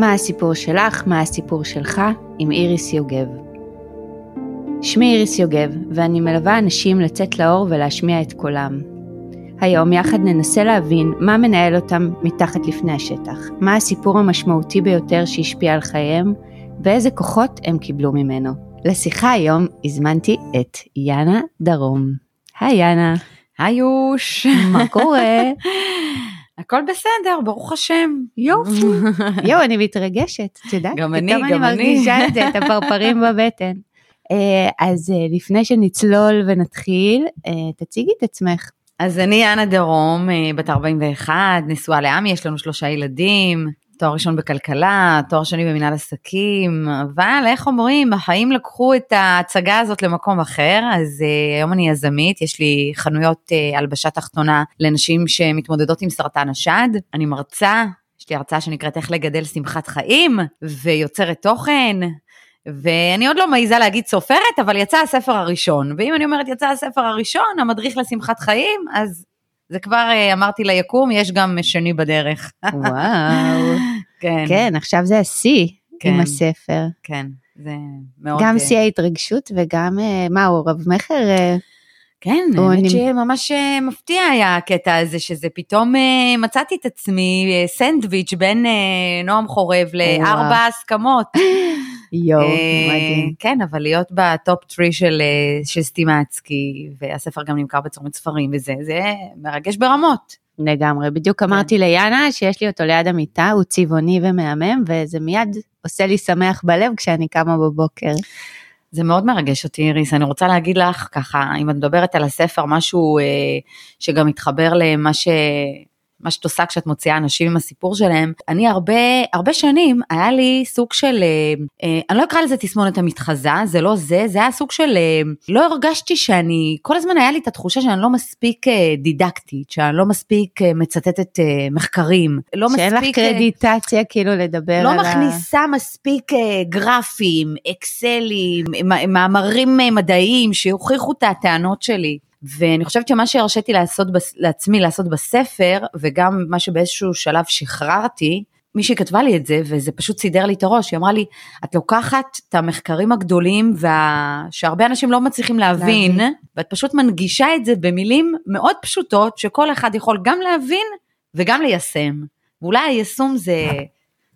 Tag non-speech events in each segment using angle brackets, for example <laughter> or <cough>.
מה הסיפור שלך, מה הסיפור שלך, עם איריס יוגב. שמי איריס יוגב, ואני מלווה אנשים לצאת לאור ולהשמיע את קולם. היום יחד ננסה להבין מה מנהל אותם מתחת לפני השטח, מה הסיפור המשמעותי ביותר שהשפיע על חייהם, ואיזה כוחות הם קיבלו ממנו. לשיחה היום הזמנתי את יאנה דרום. היי יאנה. היי יוש. מה קורה? <laughs> הכל בסדר, ברוך השם. יופי. <laughs> יואו, אני מתרגשת, את יודעת? גם אני, פתאום גם אני אני. מרגישה את זה, את הפרפרים <laughs> בבטן. אה, אז אה, לפני שנצלול ונתחיל, אה, תציגי את עצמך. אז אני יאנה דרום, בת 41, נשואה לעמי, יש לנו שלושה ילדים, תואר ראשון בכלכלה, תואר שני במנהל עסקים, אבל איך אומרים, החיים לקחו את ההצגה הזאת למקום אחר, אז uh, היום אני יזמית, יש לי חנויות uh, הלבשה תחתונה לנשים שמתמודדות עם סרטן השד, אני מרצה, יש לי הרצאה שנקראת איך לגדל שמחת חיים, ויוצרת תוכן. ואני עוד לא מעיזה להגיד סופרת, אבל יצא הספר הראשון. ואם אני אומרת יצא הספר הראשון, המדריך לשמחת חיים, אז זה כבר אה, אמרתי ליקום, יש גם שני בדרך. וואו. <laughs> כן, כן, עכשיו זה השיא עם כן. הספר. כן, זה מאוד... גם אה, שיא ההתרגשות וגם, אה, מה הוא, רב מכר? כן, האמת נמ- שממש מפתיע היה הקטע הזה, שזה פתאום מצאתי את עצמי סנדוויץ' בין נועם חורב לארבע הסכמות. <laughs> יואו, אה, מדהים. כן, אבל להיות בטופ three של, אה, של סטימצקי, והספר גם נמכר בצומת ספרים וזה, זה מרגש ברמות. לגמרי, בדיוק כן. אמרתי ליאנה שיש לי אותו ליד המיטה, הוא צבעוני ומהמם, וזה מיד עושה לי שמח בלב כשאני קמה בבוקר. זה מאוד מרגש אותי, איריס. אני רוצה להגיד לך, ככה, אם את מדברת על הספר, משהו אה, שגם מתחבר למה ש... מה שאת עושה כשאת מוציאה אנשים עם הסיפור שלהם. אני הרבה, הרבה שנים, היה לי סוג של, אה, אה, אני לא אקרא לזה תסמונת המתחזה, זה לא זה, זה היה סוג של, אה, לא הרגשתי שאני, כל הזמן היה לי את התחושה שאני לא מספיק אה, דידקטית, שאני לא מספיק אה, מצטטת אה, מחקרים, לא שאין לך מספיק... אה, קרדיטציה כאילו לדבר לא על ה... מכניסה מספיק אה, גרפים, אקסלים, מאמרים אה, מדעיים שיוכיחו את הטענות שלי. ואני חושבת שמה שהרשיתי לעשות בס- לעצמי לעשות בספר, וגם מה שבאיזשהו שלב שחררתי, מישהי כתבה לי את זה, וזה פשוט סידר לי את הראש, היא אמרה לי, את לוקחת את המחקרים הגדולים, וה... שהרבה אנשים לא מצליחים להבין, להבין. ואת פשוט מנגישה את זה במילים מאוד פשוטות, שכל אחד יכול גם להבין וגם ליישם. ואולי היישום זה...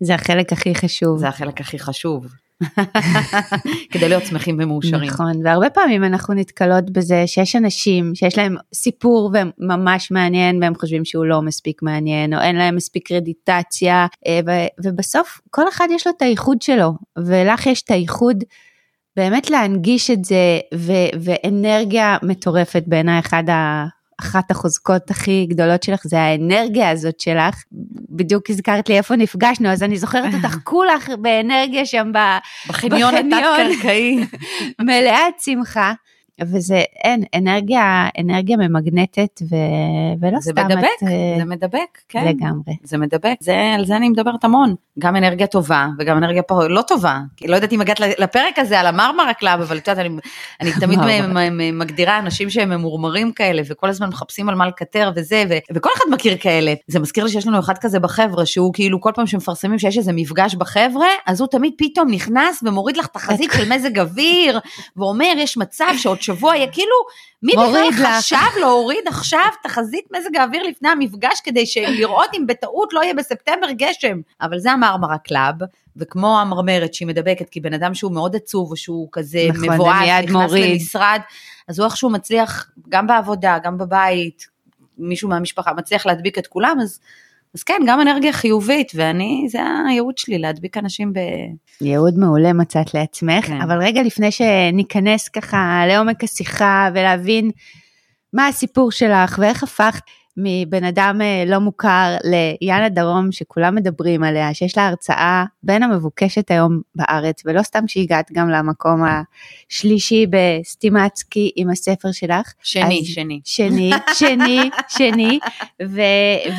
זה החלק הכי חשוב. זה החלק הכי חשוב. <laughs> כדי להיות שמחים ומאושרים. נכון, והרבה פעמים אנחנו נתקלות בזה שיש אנשים שיש להם סיפור ממש מעניין והם חושבים שהוא לא מספיק מעניין, או אין להם מספיק קרדיטציה, אה, ו- ובסוף כל אחד יש לו את הייחוד שלו, ולך יש את הייחוד באמת להנגיש את זה, ו- ואנרגיה מטורפת בעיניי אחד ה... אחת החוזקות הכי גדולות שלך זה האנרגיה הזאת שלך. בדיוק הזכרת לי איפה נפגשנו, אז אני זוכרת אותך <laughs> כולך באנרגיה שם ב... בחניון בחניון. התת-קרקעי. <laughs> מלאת שמחה, וזה אין, אנרגיה, אנרגיה ממגנטת ו... ולא זה סתם מדבק, את... אה, זה מדבק, כן. לגמרי. זה מדבק, זה, על זה אני מדברת המון. גם אנרגיה טובה וגם אנרגיה פה לא טובה. כי לא יודעת אם הגעת לפרק הזה על המרמרה club, אבל את יודעת, אני, אני <laughs> תמיד מגדירה אנשים שהם ממורמרים כאלה, וכל הזמן מחפשים על מה לקטר וזה, ו, וכל אחד מכיר כאלה. זה מזכיר לי שיש לנו אחד כזה בחבר'ה, שהוא כאילו כל פעם שמפרסמים שיש איזה מפגש בחבר'ה, אז הוא תמיד פתאום נכנס ומוריד לך תחזית של מזג אוויר, ואומר, יש מצב שעוד שבוע יהיה כאילו, מי בכלל. חשב להוריד עכשיו תחזית מזג האוויר לפני המפגש כדי לראות אם בטעות לא יהיה בספטמבר גשם. אבל זה המרמרה club, וכמו המרמרת שהיא מדבקת, כי בן אדם שהוא מאוד עצוב או שהוא כזה נכון, נכנס מוריד. למשרד, אז הוא איכשהו מצליח גם בעבודה, גם בבית, מישהו מהמשפחה מצליח להדביק את כולם, אז, אז כן, גם אנרגיה חיובית, ואני, זה הייעוד שלי, להדביק אנשים ב... ייעוד מעולה מצאת לעצמך, כן. אבל רגע לפני שניכנס ככה לעומק השיחה ולהבין מה הסיפור שלך ואיך הפכת מבן אדם אה, לא מוכר ליאנה דרום שכולם מדברים עליה, שיש לה הרצאה בין המבוקשת היום בארץ, ולא סתם שהגעת גם למקום השלישי בסטימצקי עם הספר שלך. שני, אז- שני. שני, שני, <laughs> שני, ו,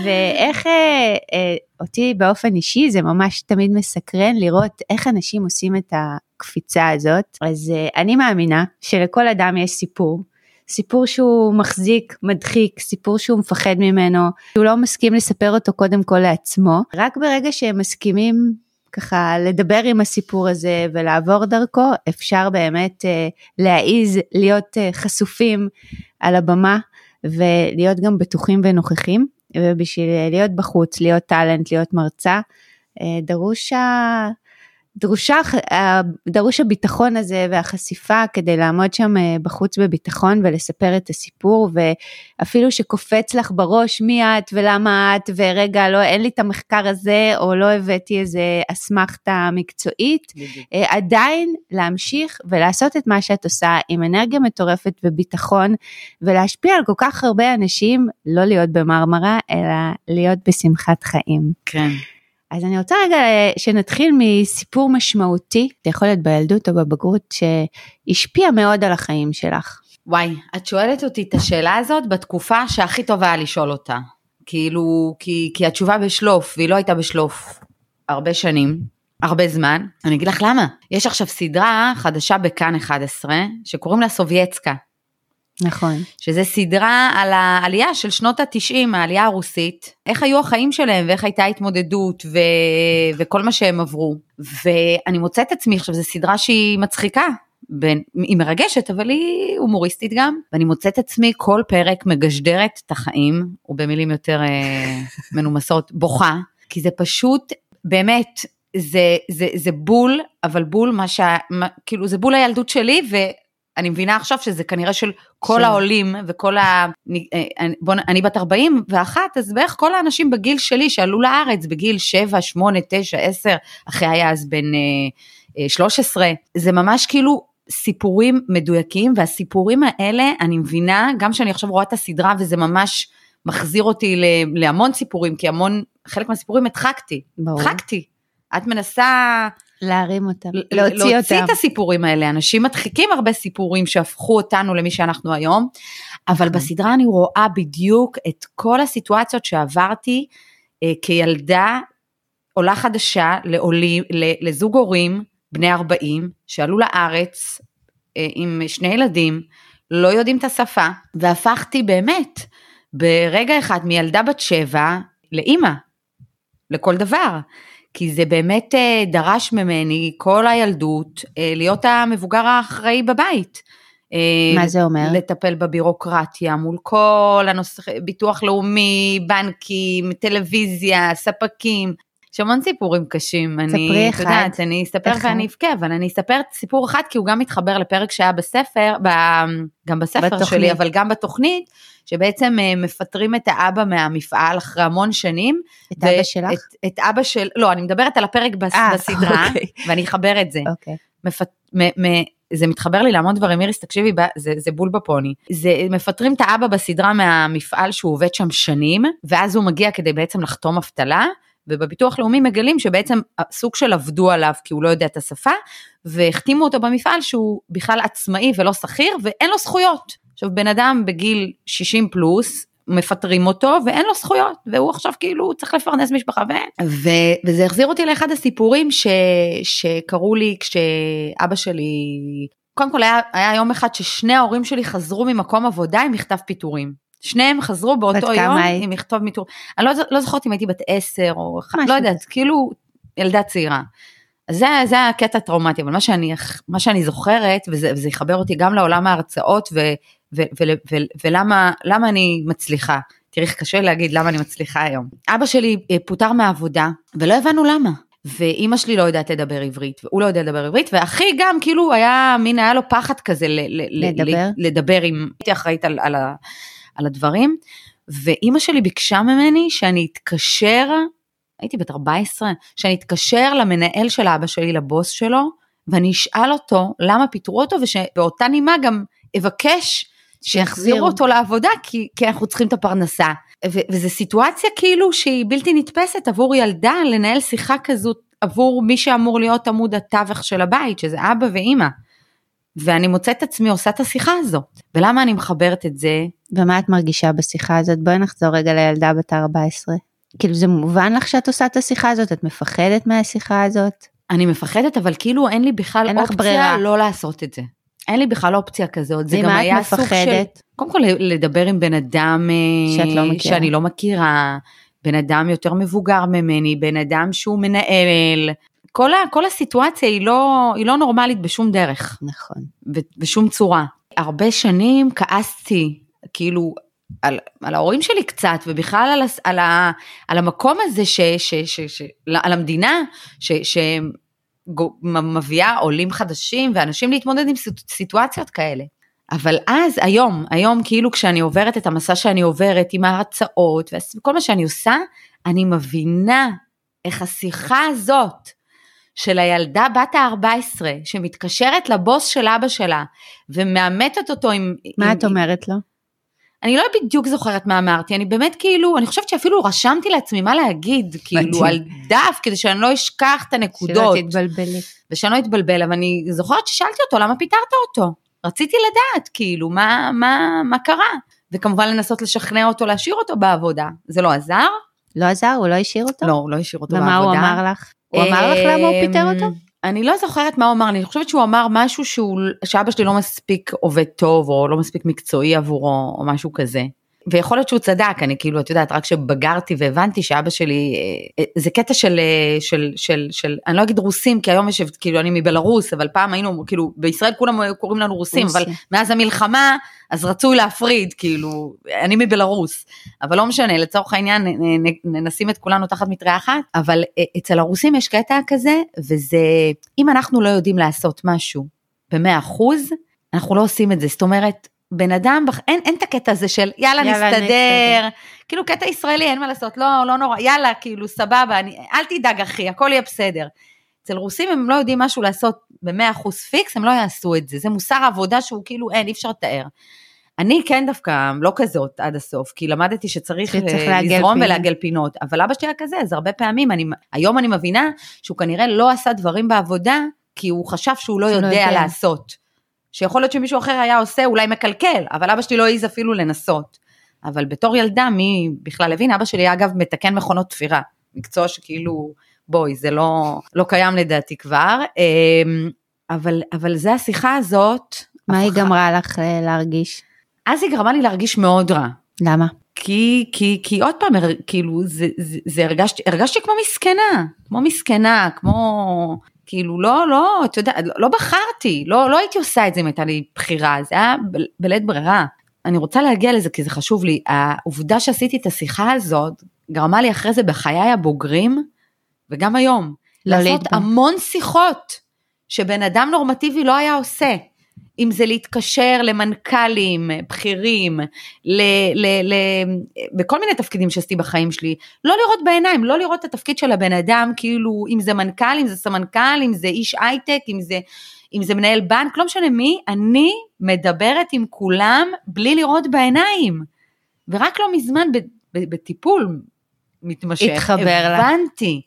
ואיך אה, אה, אותי באופן אישי זה ממש תמיד מסקרן לראות איך אנשים עושים את הקפיצה הזאת. אז אה, אני מאמינה שלכל אדם יש סיפור. סיפור שהוא מחזיק, מדחיק, סיפור שהוא מפחד ממנו, שהוא לא מסכים לספר אותו קודם כל לעצמו. רק ברגע שהם מסכימים ככה לדבר עם הסיפור הזה ולעבור דרכו, אפשר באמת אה, להעיז להיות אה, חשופים על הבמה ולהיות גם בטוחים ונוכחים, ובשביל להיות בחוץ, להיות טאלנט, להיות מרצה, דרוש דרושה, דרוש הביטחון הזה והחשיפה כדי לעמוד שם אה, בחוץ בביטחון ולספר את הסיפור ואפילו שקופץ לך בראש מי את ולמה את ורגע לא אין לי את המחקר הזה או לא הבאתי איזה אסמכתה מקצועית, אה, עדיין להמשיך ולעשות את מה שאת עושה עם אנרגיה מטורפת וביטחון ולהשפיע על כל כך הרבה אנשים, לא להיות במרמרה אלא להיות בשמחת חיים. כן. אז אני רוצה רגע אה, שנתחיל מסיפור משמעותי, זה יכול להיות בילדות או בבגרות, שהשפיע מאוד על החיים שלך. וואי, את שואלת אותי את השאלה הזאת בתקופה שהכי טוב היה לשאול אותה. כאילו, כי, כי התשובה בשלוף, והיא לא הייתה בשלוף הרבה שנים, הרבה זמן. אני אגיד לך למה. יש עכשיו סדרה חדשה בכאן 11, שקוראים לה סובייצקה. נכון. שזה סדרה על העלייה של שנות התשעים, העלייה הרוסית, איך היו החיים שלהם ואיך הייתה התמודדות ו... וכל מה שהם עברו. ואני מוצאת עצמי, עכשיו זו סדרה שהיא מצחיקה, בין, היא מרגשת, אבל היא הומוריסטית גם, ואני מוצאת עצמי כל פרק מגשדרת את החיים, ובמילים יותר אה, <laughs> מנומסות, בוכה, כי זה פשוט, באמת, זה, זה, זה בול, אבל בול מה שה... מה, כאילו זה בול הילדות שלי, ו... אני מבינה עכשיו שזה כנראה של כל שם. העולים וכל ה... אה, בוא, אני בת 41, אז בערך כל האנשים בגיל שלי שעלו לארץ בגיל 7, 8, 9, 10, אחי היה אז בן 13, זה ממש כאילו סיפורים מדויקים, והסיפורים האלה, אני מבינה, גם שאני עכשיו רואה את הסדרה וזה ממש מחזיר אותי להמון סיפורים, כי המון, חלק מהסיפורים הדחקתי, הדחקתי. את מנסה להרים אותם, להוציא אותם. להוציא את הסיפורים האלה, אנשים מדחיקים הרבה סיפורים שהפכו אותנו למי שאנחנו היום, אבל נכון. בסדרה אני רואה בדיוק את כל הסיטואציות שעברתי אה, כילדה עולה חדשה לעולים, לזוג הורים בני 40 שעלו לארץ אה, עם שני ילדים, לא יודעים את השפה, והפכתי באמת ברגע אחד מילדה בת שבע לאימא, לכל דבר. כי זה באמת אה, דרש ממני כל הילדות אה, להיות המבוגר האחראי בבית. אה, מה זה אומר? לטפל בבירוקרטיה מול כל הנושא, ביטוח לאומי, בנקים, טלוויזיה, ספקים. יש המון סיפורים קשים. אחד. את יודעת, אני אספר אחד. ואני אבכה, אבל אני אספר סיפור אחד כי הוא גם מתחבר לפרק שהיה בספר, ב, גם בספר בתוכנית. שלי, אבל גם בתוכנית, שבעצם אה, מפטרים את האבא מהמפעל אחרי המון שנים. את ו- אבא שלך? את, את אבא של, לא, אני מדברת על הפרק בס, 아, אה, בסדרה, אוקיי. ואני אחבר את זה. אוקיי. מפט, מ, מ, זה מתחבר לי להמון דברים, איריס תקשיבי, זה, זה בול בפוני. זה, מפטרים את האבא בסדרה מהמפעל שהוא עובד שם שנים, ואז הוא מגיע כדי בעצם לחתום אבטלה, ובביטוח לאומי מגלים שבעצם סוג של עבדו עליו כי הוא לא יודע את השפה, והחתימו אותו במפעל שהוא בכלל עצמאי ולא שכיר ואין לו זכויות. עכשיו בן אדם בגיל 60 פלוס, מפטרים אותו ואין לו זכויות והוא עכשיו כאילו צריך לפרנס משפחה ואין. ו, וזה החזיר אותי לאחד הסיפורים ש, שקרו לי כשאבא שלי, קודם כל היה, היה יום אחד ששני ההורים שלי חזרו ממקום עבודה עם מכתב פיטורים. שניהם חזרו באותו יום עם מכתוב מיטור. אני לא, לא זוכרת אם הייתי בת עשר או אחד, לא יודעת, כאילו ילדה צעירה. אז זה, זה הקטע הטראומטי, אבל מה שאני, מה שאני זוכרת, וזה, וזה יחבר אותי גם לעולם ההרצאות, ו, ו, ו, ו, ולמה אני מצליחה. תראי קשה להגיד למה אני מצליחה היום. אבא שלי אה, פוטר מהעבודה, ולא הבנו למה. ואימא שלי לא יודעת לדבר עברית, והוא לא יודע לדבר עברית, ואחי גם כאילו היה, מין היה לו פחד כזה ל, ל, לדבר, לדבר עם, הייתי אחראית על, על, על הדברים, ואימא שלי ביקשה ממני שאני אתקשר, הייתי בת 14, שאני אתקשר למנהל של אבא שלי, לבוס שלו, ואני אשאל אותו למה פיטרו אותו, ושבאותה נימה גם אבקש שיחזירו אותו לעבודה, כי, כי אנחנו צריכים את הפרנסה. ו- וזו סיטואציה כאילו שהיא בלתי נתפסת עבור ילדה לנהל שיחה כזאת עבור מי שאמור להיות עמוד התווך של הבית, שזה אבא ואימא. ואני מוצאת עצמי עושה את השיחה הזאת. ולמה אני מחברת את זה? ומה את מרגישה בשיחה הזאת? בואי נחזור רגע לילדה בת 14. כאילו זה מובן לך שאת עושה את השיחה הזאת? את מפחדת מהשיחה הזאת? אני מפחדת, אבל כאילו אין לי בכלל אין אופציה ברירה. לא לעשות את זה. אין לי בכלל אופציה כזאת, זה גם היה סוג של... קודם כל לדבר עם בן אדם שאת לא מכירה. שאני לא מכירה, בן אדם יותר מבוגר ממני, בן אדם שהוא מנהל, כל, ה, כל הסיטואציה היא לא, היא לא נורמלית בשום דרך, נכון. בשום צורה. הרבה שנים כעסתי, כאילו, על, על ההורים שלי קצת, ובכלל על, הס- על, ה, על המקום הזה, ש, ש, ש, ש, על המדינה, ש, שמביאה עולים חדשים ואנשים להתמודד עם סיט- סיטואציות כאלה. אבל אז, היום, היום כאילו כשאני עוברת את המסע שאני עוברת עם ההרצאות וכל מה שאני עושה, אני מבינה איך השיחה הזאת של הילדה בת ה-14 שמתקשרת לבוס של אבא שלה ומאמתת אותו עם... מה עם, את אומרת לו? אני לא בדיוק זוכרת מה אמרתי, אני באמת כאילו, אני חושבת שאפילו רשמתי לעצמי מה להגיד, כאילו. על דף, כדי שאני לא אשכח את שלא הנקודות, תתבלבלי. ושאני לא אתבלבל, אבל אני זוכרת ששאלתי אותו, למה פיטרת אותו? רציתי לדעת, כאילו, מה, מה, מה קרה? וכמובן לנסות לשכנע אותו להשאיר אותו בעבודה. זה לא עזר? לא עזר? הוא לא השאיר אותו? לא, הוא לא השאיר אותו ומה בעבודה. הוא אמר לך? הוא אמר לך למה הוא פיטר אותו? אמ, אני לא זוכרת מה הוא אמר לי, אני חושבת שהוא אמר משהו שהוא, שאבא שלי לא מספיק עובד טוב, או לא מספיק מקצועי עבורו, או משהו כזה. ויכול להיות שהוא צדק, אני כאילו, את יודעת, רק שבגרתי והבנתי שאבא שלי, אה, אה, זה קטע של, אה, של, של, של, אני לא אגיד רוסים, כי היום יש, כאילו, אני מבלרוס, אבל פעם היינו, כאילו, בישראל כולם קוראים לנו רוסים, רוסיה. אבל מאז המלחמה, אז רצוי להפריד, כאילו, אני מבלרוס, אבל לא משנה, לצורך העניין, נשים את כולנו תחת מטריה אחת, אבל אצל הרוסים יש קטע כזה, וזה, אם אנחנו לא יודעים לעשות משהו במאה אחוז, אנחנו לא עושים את זה, זאת אומרת, בן אדם, אין, אין את הקטע הזה של יאללה, יאללה, נסתדר, נסתדר. כאילו קטע ישראלי, אין מה לעשות, לא, לא נורא, יאללה, כאילו, סבבה, אני, אל תדאג אחי, הכל יהיה בסדר. אצל רוסים הם לא יודעים משהו לעשות ב-100% פיקס, הם לא יעשו את זה, זה מוסר עבודה שהוא כאילו אין, אי אפשר לתאר. אני כן דווקא לא כזאת עד הסוף, כי למדתי שצריך, שצריך אה, לזרום. ולעגל פינות, אבל אבא שלי היה כזה, אז הרבה פעמים, אני, היום אני מבינה שהוא כנראה לא עשה דברים בעבודה, כי הוא חשב שהוא לא לא יודע יודע. לעשות. שיכול להיות שמישהו אחר היה עושה, אולי מקלקל, אבל אבא שלי לא העז אפילו לנסות. אבל בתור ילדה, מי בכלל הבין? אבא שלי אגב מתקן מכונות תפירה, מקצוע שכאילו, בואי, זה לא, לא קיים לדעתי כבר, אמ, אבל, אבל זה השיחה הזאת. מה היא גמרה לך אה, להרגיש? אז היא גרמה לי להרגיש מאוד רע. למה? כי, כי, כי עוד פעם, כאילו, זה, זה, זה הרגשתי, הרגשתי כמו מסכנה, כמו מסכנה, כמו, כאילו, לא, לא, אתה יודע, לא, לא בחרתי, לא, לא הייתי עושה את זה אם הייתה לי בחירה, זה היה בלית ברירה. אני רוצה להגיע לזה כי זה חשוב לי, העובדה שעשיתי את השיחה הזאת, גרמה לי אחרי זה בחיי הבוגרים, וגם היום, לא לעשות. המון שיחות שבן אדם נורמטיבי לא היה עושה. אם זה להתקשר למנכ"לים בכירים, ל, ל, ל, בכל מיני תפקידים שעשיתי בחיים שלי, לא לראות בעיניים, לא לראות את התפקיד של הבן אדם, כאילו אם זה מנכ"ל, אם זה סמנכ"ל, אם זה איש הייטק, אם זה, אם זה מנהל בנק, לא משנה מי, אני מדברת עם כולם בלי לראות בעיניים. ורק לא מזמן ב, ב, בטיפול מתמשך, התחבר. הבנתי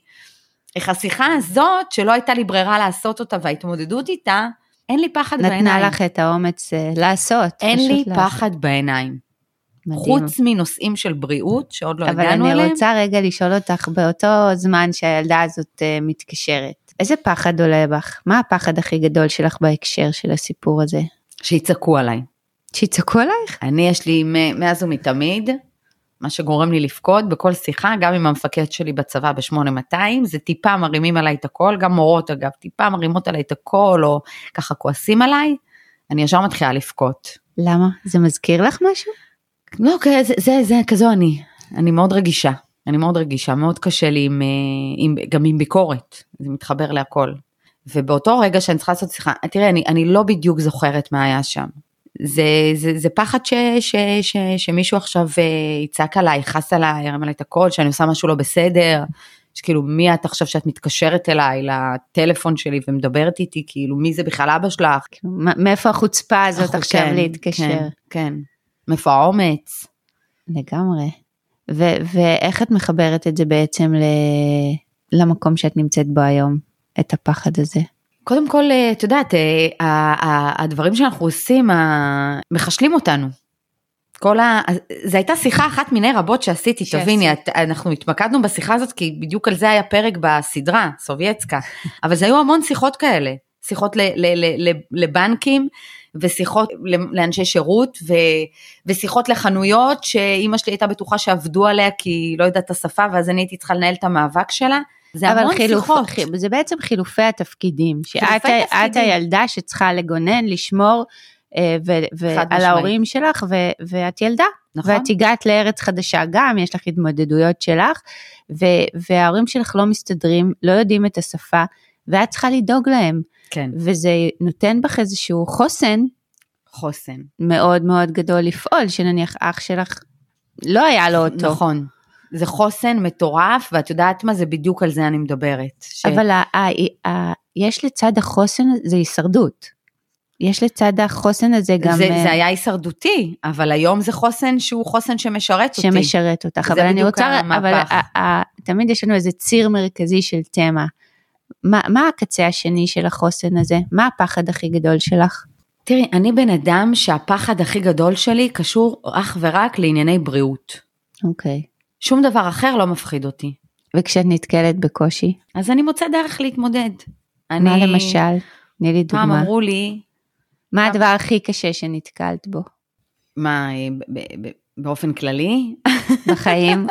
איך השיחה הזאת, שלא הייתה לי ברירה לעשות אותה וההתמודדות איתה, אין לי פחד בעיניים. נתנה לך את האומץ אה, לעשות. אין לי לעשות. פחד בעיניים. מדהים. חוץ מנושאים של בריאות, שעוד לא אבל הגענו אני אליהם. רוצה רגע לשאול אותך באותו זמן שהילדה הזאת אה, מתקשרת, איזה פחד עולה בך? מה הפחד הכי גדול שלך בהקשר של הסיפור הזה? שיצעקו עליי. שיצעקו עלייך? אני, יש לי מאז ומתמיד, מה שגורם לי לבכות בכל שיחה, גם עם המפקד שלי בצבא ב-8200, זה טיפה מרימים עליי את הכל, גם מורות אגב, טיפה מרימות עליי את הכל, או ככה כועסים עליי, אני ישר מתחילה לבכות. למה? זה מזכיר לך משהו? לא, זה, זה, זה כזו אני. אני מאוד רגישה. אני מאוד רגישה, מאוד קשה לי עם, אה, עם, גם עם ביקורת, זה מתחבר להכל. ובאותו רגע שאני צריכה לעשות שיחה, תראה, אני, אני לא בדיוק זוכרת מה היה שם. זה, זה, זה פחד ש, ש, ש, שמישהו עכשיו אה, יצעק עליי, יכעס עליי, ירים עליי את הקול, שאני עושה משהו לא בסדר, שכאילו מי את עכשיו שאת מתקשרת אליי לטלפון שלי ומדברת איתי, כאילו מי זה בכלל אבא שלך? כאילו, מאיפה החוצפה הזאת עכשיו כן, להתקשר? כן, כן. מאיפה האומץ? לגמרי. ו- ואיך את מחברת את זה בעצם ל- למקום שאת נמצאת בו היום, את הפחד הזה? קודם כל, אה, את יודעת, אה, הדברים שאנחנו עושים, מחשלים אותנו. כל ה... זו הייתה שיחה אחת מיני רבות שעשיתי, שעשית. תביני, את- אנחנו התמקדנו בשיחה הזאת כי בדיוק על זה היה פרק בסדרה, סובייצקה, <laughs> אבל זה היו המון שיחות כאלה, שיחות ל- ל- ל- ל- לבנקים ושיחות לאנשי שירות ו, ושיחות לחנויות שאימא שלי הייתה בטוחה שעבדו עליה כי היא לא יודעת את השפה ואז אני הייתי צריכה לנהל את המאבק שלה. זה המון חילוף, שיחות. חי- זה בעצם חילופי התפקידים, שאת חילופי. הילדה שצריכה לגונן, לשמור אה, ו- ו- חד על משמעית. ההורים שלך, ו- ואת ילדה, נכון? ואת הגעת לארץ חדשה גם, יש לך התמודדויות שלך, ו- וההורים שלך לא מסתדרים, לא יודעים את השפה, ואת צריכה לדאוג להם, כן, וזה נותן בך איזשהו חוסן חוסן. מאוד מאוד גדול לפעול, שנניח אח שלך לא היה לו אותו. נכון. זה חוסן מטורף, ואת יודעת מה, זה בדיוק על זה אני מדברת. ש... אבל ה- ה- ה- יש לצד החוסן, זה הישרדות. יש לצד החוסן הזה גם זה, אה, זה היה הישרדותי, אבל היום זה חוסן שהוא חוסן שמשרת אותי. שמשרת אותך. אבל אני רוצה, אבל. ה- ה- תמיד יש לנו איזה ציר מרכזי של תמה. מה, מה הקצה השני של החוסן הזה? מה הפחד הכי גדול שלך? תראי, אני בן אדם שהפחד הכי גדול שלי קשור אך ורק לענייני בריאות. אוקיי. שום דבר אחר לא מפחיד אותי. וכשאת נתקלת בקושי, אז אני מוצאת דרך להתמודד. מה אני- למשל? תני לי פעם דוגמה. אמרו לי, מה הדבר הכי קשה שנתקלת בו מה, אה, ב- ב- ב- באופן כללי? <laughs> בחיים?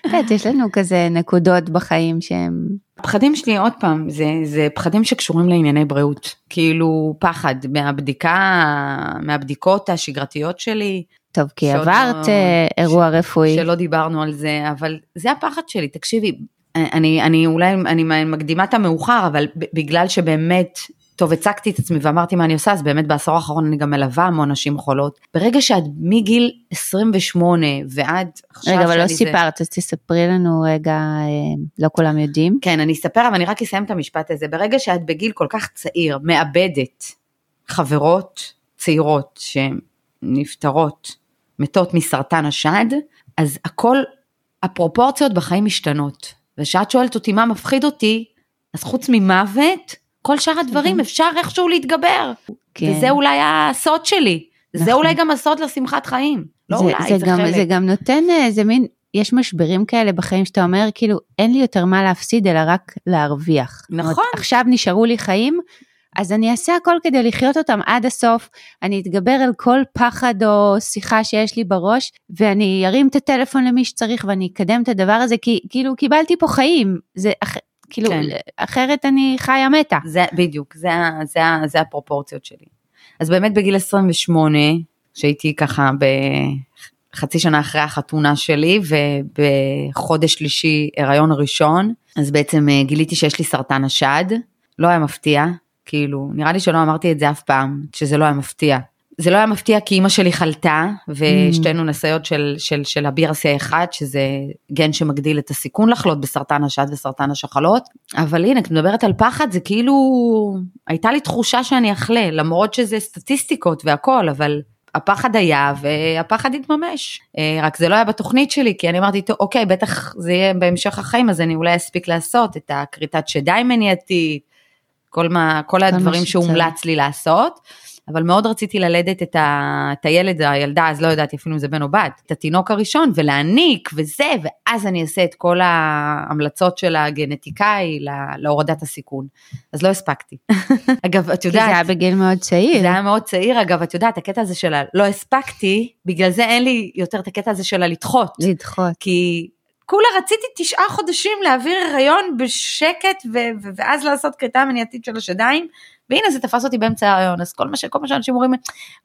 את יודעת, יש לנו כזה נקודות בחיים שהם... הפחדים שלי, עוד פעם, זה, זה פחדים שקשורים לענייני בריאות. כאילו, פחד מהבדיקה, מהבדיקות השגרתיות שלי, טוב, כי עברת לא- אה, אירוע רפואי. שלא דיברנו על זה, אבל זה הפחד שלי, תקשיבי, אני, אני אולי, אני מקדימה את המאוחר, אבל בגלל שבאמת, טוב, הצגתי את עצמי ואמרתי מה אני עושה, אז באמת בעשור האחרון אני גם מלווה המון נשים חולות. ברגע שאת מגיל 28 ועד עכשיו, רגע, אבל לא שאני זה- סיפרת, אז תספרי לנו רגע, אה, לא כולם יודעים. כן, אני אספר, אבל אני רק אסיים את המשפט הזה. ברגע שאת בגיל כל כך צעיר, מאבדת חברות צעירות שנפטרות, מתות מסרטן השד, אז הכל, הפרופורציות בחיים משתנות. וכשאת שואלת אותי מה מפחיד אותי, אז חוץ ממוות, כל שאר הדברים אפשר איכשהו להתגבר. כן. וזה אולי הסוד שלי. זה נכון. אולי גם הסוד לשמחת חיים. לא זה, אולי, זה, זה גם, חלק. זה גם נותן איזה מין, יש משברים כאלה בחיים שאתה אומר, כאילו, אין לי יותר מה להפסיד, אלא רק להרוויח. זאת אומרת, נכון. עכשיו נשארו לי חיים, אז אני אעשה הכל כדי לחיות אותם עד הסוף, אני אתגבר על כל פחד או שיחה שיש לי בראש, ואני ארים את הטלפון למי שצריך ואני אקדם את הדבר הזה, כי כאילו קיבלתי פה חיים, זה אח, כאילו, כן. אחרת אני חיה מתה. זה בדיוק, זה, זה, ה- זה הפרופורציות שלי. אז באמת בגיל 28, שהייתי ככה בחצי שנה אחרי החתונה שלי, ובחודש שלישי הריון ראשון, אז בעצם אה, גיליתי שיש לי סרטן השד, לא היה מפתיע, כאילו, נראה לי שלא אמרתי את זה אף פעם, שזה לא היה מפתיע. זה לא היה מפתיע כי אימא שלי חלתה, ושתינו נשאיות של, של, של ה-BRCA1, שזה גן שמגדיל את הסיכון לחלות בסרטן השד וסרטן השחלות. אבל הנה, את מדברת על פחד, זה כאילו, הייתה לי תחושה שאני אחלה, למרות שזה סטטיסטיקות והכל, אבל הפחד היה והפחד התממש. אה, רק זה לא היה בתוכנית שלי, כי אני אמרתי, "טוב, אוקיי, בטח זה יהיה בהמשך החיים, אז אני אולי אספיק לעשות את הכריתת שדיים מניעתית, כל, מה, כל הדברים. שהומלץ לי לעשות. אבל מאוד רציתי ללדת את, ה, את הילד, הילדה, אז לא ידעתי אפילו אם זה בן או בת, את התינוק הראשון ולהעניק וזה, ואז אני אעשה את כל ההמלצות של הגנטיקאי לה- להורדת הסיכון. אז לא הספקתי. <laughs> אגב, את כי זה יודעת, היה בגיל מאוד צעיר. זה היה מאוד צעיר, אגב, את יודעת, הקטע הזה של הלא הספקתי, בגלל זה אין לי יותר את הקטע הזה של הלדחות. לדחות. כי כולה רציתי תשעה חודשים להעביר הריון בשקט ו- ו- ואז לעשות כריתה מניעתית של השדיים, והנה זה תפס אותי באמצע ההריון, אז כל מה, ש- כל מה שאנשים אומרים,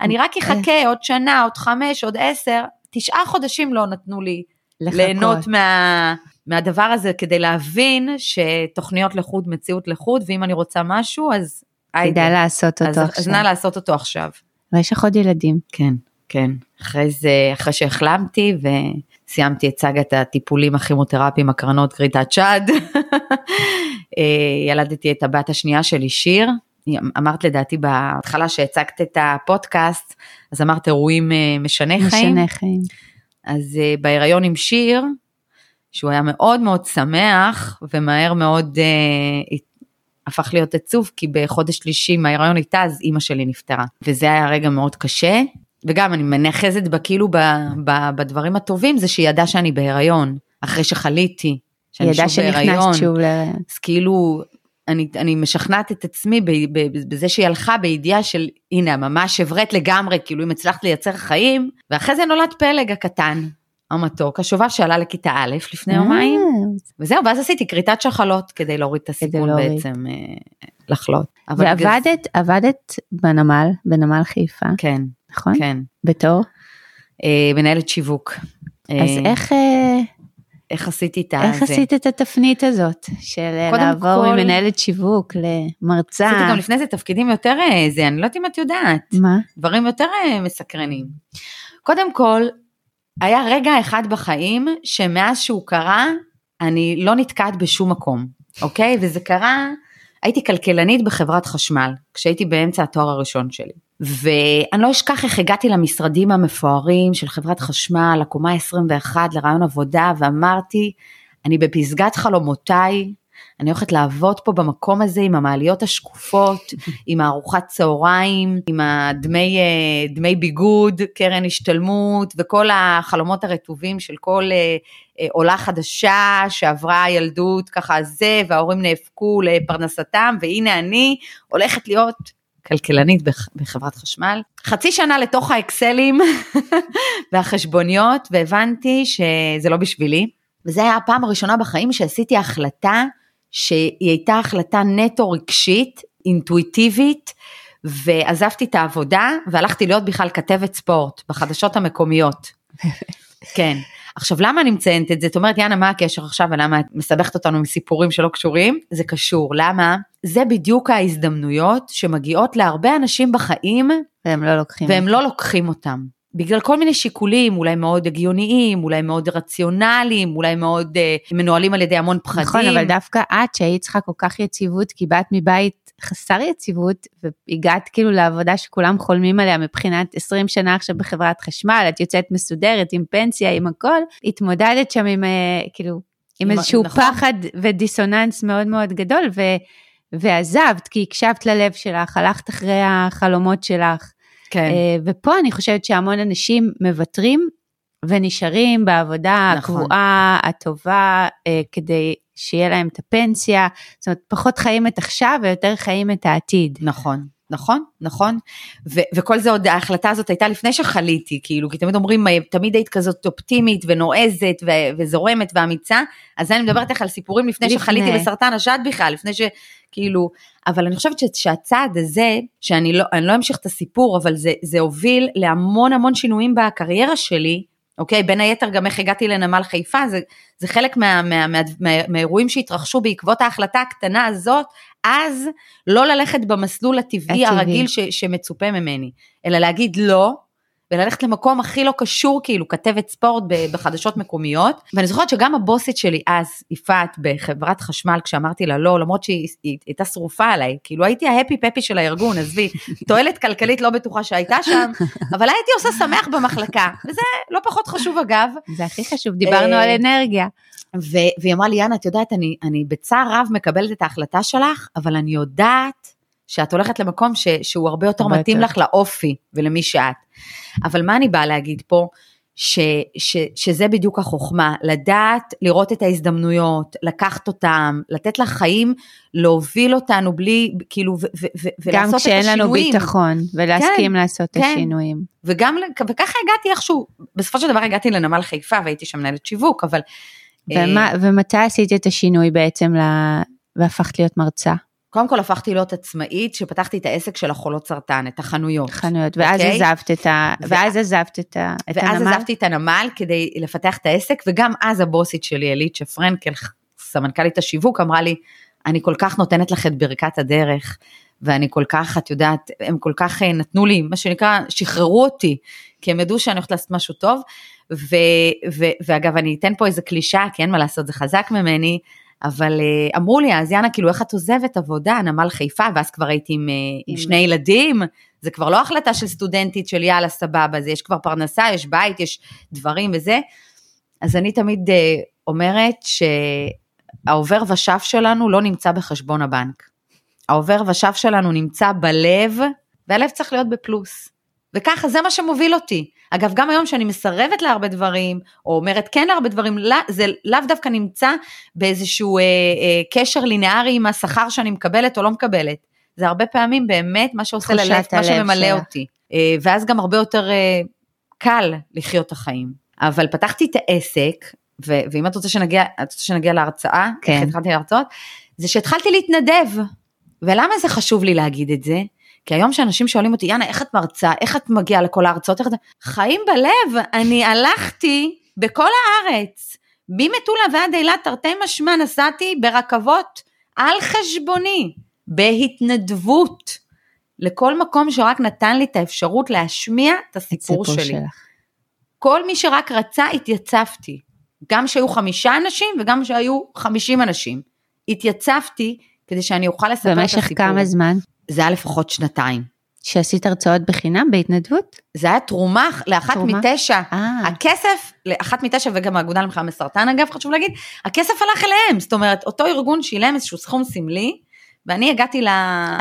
אני רק אחכה עוד שנה, עוד חמש, עוד עשר, תשעה חודשים לא נתנו לי לחכות. ליהנות מה, מהדבר הזה כדי להבין שתוכניות לחוד, מציאות לחוד, ואם אני רוצה משהו, אז כדאי לעשות אז, אותו אז עכשיו. נא לעשות אותו עכשיו. ויש לך עוד ילדים. כן, כן. אחרי זה, אחרי שהחלמתי וסיימתי את סאגת הטיפולים הכימותרפיים, הקרנות, כריתת שד, אה, ילדתי את הבת השנייה שלי, שיר. אמרת לדעתי בהתחלה שהצגת את הפודקאסט, אז אמרת אירועים אה, משני חיים. משנה חיים. אז uh, בהיריון עם שיר, שהוא היה מאוד מאוד שמח ומהר מאוד uh, הפך להיות עצוב, כי בחודש שלישי מההיריון איתה, אז אימא שלי נפטרה. וזה היה רגע מאוד קשה, וגם אני מנאחזת בה כאילו ב, ב, בדברים הטובים, זה שהיא ידעה שאני בהיריון, אחרי שחליתי, שאני שוב בהיריון. שנכנסת שוב להיריון. אז כאילו, אני, אני משכנעת את עצמי ב, ב, בזה שהיא הלכה בידיעה של, הנה, ממש הבראת לגמרי, כאילו אם הצלחת לייצר חיים, ואחרי זה נולד פלג הקטן. המתוק, השובב שעלה לכיתה א' לפני יומיים, וזהו, ואז עשיתי כריתת שחלות כדי להוריד את הסיכון. בעצם אה, לחלות. ועבדת עבדת בנמל, בנמל חיפה, כן, נכון? כן. בתור? אה, מנהלת שיווק. אז אה, איך... אה, איך עשיתי את איך הזה? עשית את התפנית הזאת של אה, לעבור כל- ממנהלת שיווק למרצה? עשיתי גם לפני זה תפקידים יותר אה, זה, אני לא יודעת אם את יודעת, מה? דברים יותר אה, מסקרנים. קודם כל, היה רגע אחד בחיים שמאז שהוא קרה, אני לא נתקעת בשום מקום, אוקיי? וזה קרה, הייתי כלכלנית בחברת חשמל, כשהייתי באמצע התואר הראשון שלי. ואני לא אשכח איך הגעתי למשרדים המפוארים של חברת חשמל, לקומה 21, לרעיון עבודה, ואמרתי, אני בפסגת חלומותיי, אני הולכת לעבוד פה במקום הזה עם המעליות השקופות, <laughs> עם הארוחת צהריים, עם הדמי אה, דמי ביגוד, קרן השתלמות וכל החלומות הרטובים של כל אה, אה, עולה חדשה שעברה ילדות ככה זה וההורים נאבקו לפרנסתם והנה אני הולכת להיות כלכלנית בח- בחברת חשמל. חצי שנה לתוך האקסלים <laughs> והחשבוניות והבנתי שזה לא בשבילי. וזה היה הפעם הראשונה בחיים שעשיתי החלטה שהיא הייתה החלטה נטו רגשית, אינטואיטיבית, ועזבתי את העבודה והלכתי להיות בכלל כתבת ספורט בחדשות המקומיות. <laughs> כן. עכשיו למה אני מציינת את זה? את אומרת יאנה מה הקשר עכשיו ולמה את מסבכת אותנו עם סיפורים שלא קשורים? זה קשור, למה? זה בדיוק ההזדמנויות שמגיעות להרבה אנשים בחיים והם לא לוקחים. והם לא לוקחים אותם. בגלל כל מיני שיקולים, אולי מאוד הגיוניים, אולי מאוד רציונליים, אולי מאוד אה, מנוהלים על ידי המון פחדים. נכון, אבל דווקא את שהיית צריכה כל כך יציבות, כי באת מבית חסר יציבות, והגעת כאילו לעבודה שכולם חולמים עליה מבחינת 20 שנה עכשיו בחברת חשמל, את יוצאת מסודרת עם פנסיה, עם הכל, התמודדת שם עם, אה, כאילו, עם עם- איזשהו נכון. פחד ודיסוננס מאוד מאוד גדול, ו, ועזבת, כי הקשבת ללב שלך, הלכת אחרי החלומות שלך. כן, אה, ופה אני חושבת שהמון אנשים מוותרים ונשארים בעבודה נכון. הקבועה, הטובה, אה, כדי שיהיה להם את הפנסיה. זאת אומרת, פחות חיים את עכשיו ויותר חיים את העתיד. נכון. נכון, נכון, ו- וכל זה עוד, ההחלטה הזאת הייתה לפני שחליתי, כאילו, כי תמיד אומרים, "אה, תמיד היית כזאת אופטימית ונועזת ו- וזורמת ואמיצה, אז אני מדברת איך על סיפורים לפני לפני. שחליתי בסרטן השד בכלל, לפני ש... כאילו, אבל אני חושבת ש- שהצעד הזה, שאני לא, לא אמשיך את הסיפור, אבל זה, זה הוביל להמון המון שינויים בקריירה שלי, אוקיי? בין היתר גם איך הגעתי לנמל חיפה, זה, זה חלק מה, מה, מה, מה, מהאירועים שהתרחשו בעקבות ההחלטה הקטנה הזאת, אז לא ללכת במסלול הטבעי הטבעי. הרגיל ש, שמצופה ממני, אלא להגיד לא, וללכת למקום הכי לא קשור, כאילו כתבת ספורט בחדשות מקומיות. ואני זוכרת שגם הבוסית שלי אז, יפעת, בחברת חשמל, כשאמרתי לה לא, למרות שהיא היא, הייתה שרופה עליי, כאילו הייתי ההפי פפי של הארגון, עזבי, <laughs> תועלת כלכלית לא בטוחה שהייתה שם, אבל הייתי עושה שמח במחלקה, וזה לא פחות חשוב אגב. זה הכי חשוב, דיברנו אה, על אנרגיה. ו- והיא אמרה לי, יאנה, את יודעת, אני, אני בצער רב מקבלת את ההחלטה שלך, אבל אני יודעת שאת הולכת למקום ש- שהוא הרבה יותר הרבה מתאים יותר. לך לאופי ולמי שאת. אבל מה אני באה להגיד פה? ש, ש, שזה בדיוק החוכמה, לדעת לראות את ההזדמנויות, לקחת אותם, לתת לחיים, להוביל אותנו בלי, כאילו, ו, ו, ו, גם ולעשות את כשאין לנו השינויים. ביטחון, ולהסכים כן, לעשות את כן. השינויים. וגם, וככה הגעתי איכשהו, בסופו של דבר הגעתי לנמל חיפה והייתי שם מנהלת שיווק, אבל... ומה, ומתי עשית את השינוי בעצם ל... והפכת להיות מרצה? קודם כל הפכתי להיות עצמאית, שפתחתי את העסק של החולות סרטן, את החנויות. חנויות, ואז אוקיי? עזבת את ה... ו- ואז עזבת את ה... את ואז הנמל? עזבתי את הנמל כדי לפתח את העסק, וגם אז הבוסית שלי, אליצ'ה פרנקל, סמנכ"לית השיווק, אמרה לי, אני כל כך נותנת לך את ברכת הדרך, ואני כל כך, את יודעת, הם כל כך אה, נתנו לי, מה שנקרא, שחררו אותי, כי הם ידעו שאני הולכת לעשות משהו טוב, ו, ו, ואגב, אני אתן פה איזה קלישה, כי אין מה לעשות, זה חזק ממני, אבל אה, אמרו לי, אז יאנה, כאילו, איך את עוזבת עבודה, נמל חיפה, ואז כבר הייתי עם, אה, עם שני ילדים, זה כבר לא החלטה של סטודנטית של יאללה, סבבה, זה יש כבר פרנסה, יש בית, יש דברים וזה. אז אני תמיד אה, אומרת שהעובר ושב שלנו לא נמצא בחשבון הבנק. העובר ושב שלנו נמצא בלב, והלב צריך להיות בפלוס. וככה, זה מה שמוביל אותי. אגב, גם היום שאני מסרבת להרבה דברים, או אומרת כן להרבה דברים, לא- זה לאו דווקא נמצא באיזשהו אה, אה, קשר לינארי עם השכר שאני מקבלת או לא מקבלת. זה הרבה פעמים באמת מה שעושה ללב, מה שממלא שלך. אותי. אה, ואז גם הרבה יותר אה, קל לחיות את החיים. אבל פתחתי את העסק, ו- ואם את רוצה שנגיע, את רוצה שנגיע להרצאה, כן. איך התחלתי להרצות, זה שהתחלתי להתנדב. ולמה זה חשוב לי להגיד את זה? כי היום שאנשים שואלים אותי, יאנה, איך את מרצה? איך את מגיעה לכל ההרצאות? איך את... חיים בלב, אני הלכתי בכל הארץ, ממטולה ועד אילת, תרתי משמע, נסעתי ברכבות על חשבוני, בהתנדבות, לכל מקום שרק נתן לי את האפשרות להשמיע את הסיפור סיפור שלי. שלך. כל מי שרק רצה, התייצבתי. גם שהיו חמישה אנשים וגם שהיו חמישים אנשים. התייצבתי כדי שאני אוכל לספר את הסיפור. במשך כמה זמן זה היה לפחות שנתיים. שעשית הרצאות בחינם בהתנדבות? זה היה תרומה לאחת תרומה? מתשע. אה, הכסף, לאחת מתשע וגם האגודה למלחמה בסרטן אגב, חשוב להגיד, הכסף הלך אליהם. זאת אומרת, אותו ארגון שילם איזשהו סכום סמלי, ואני הגעתי ל...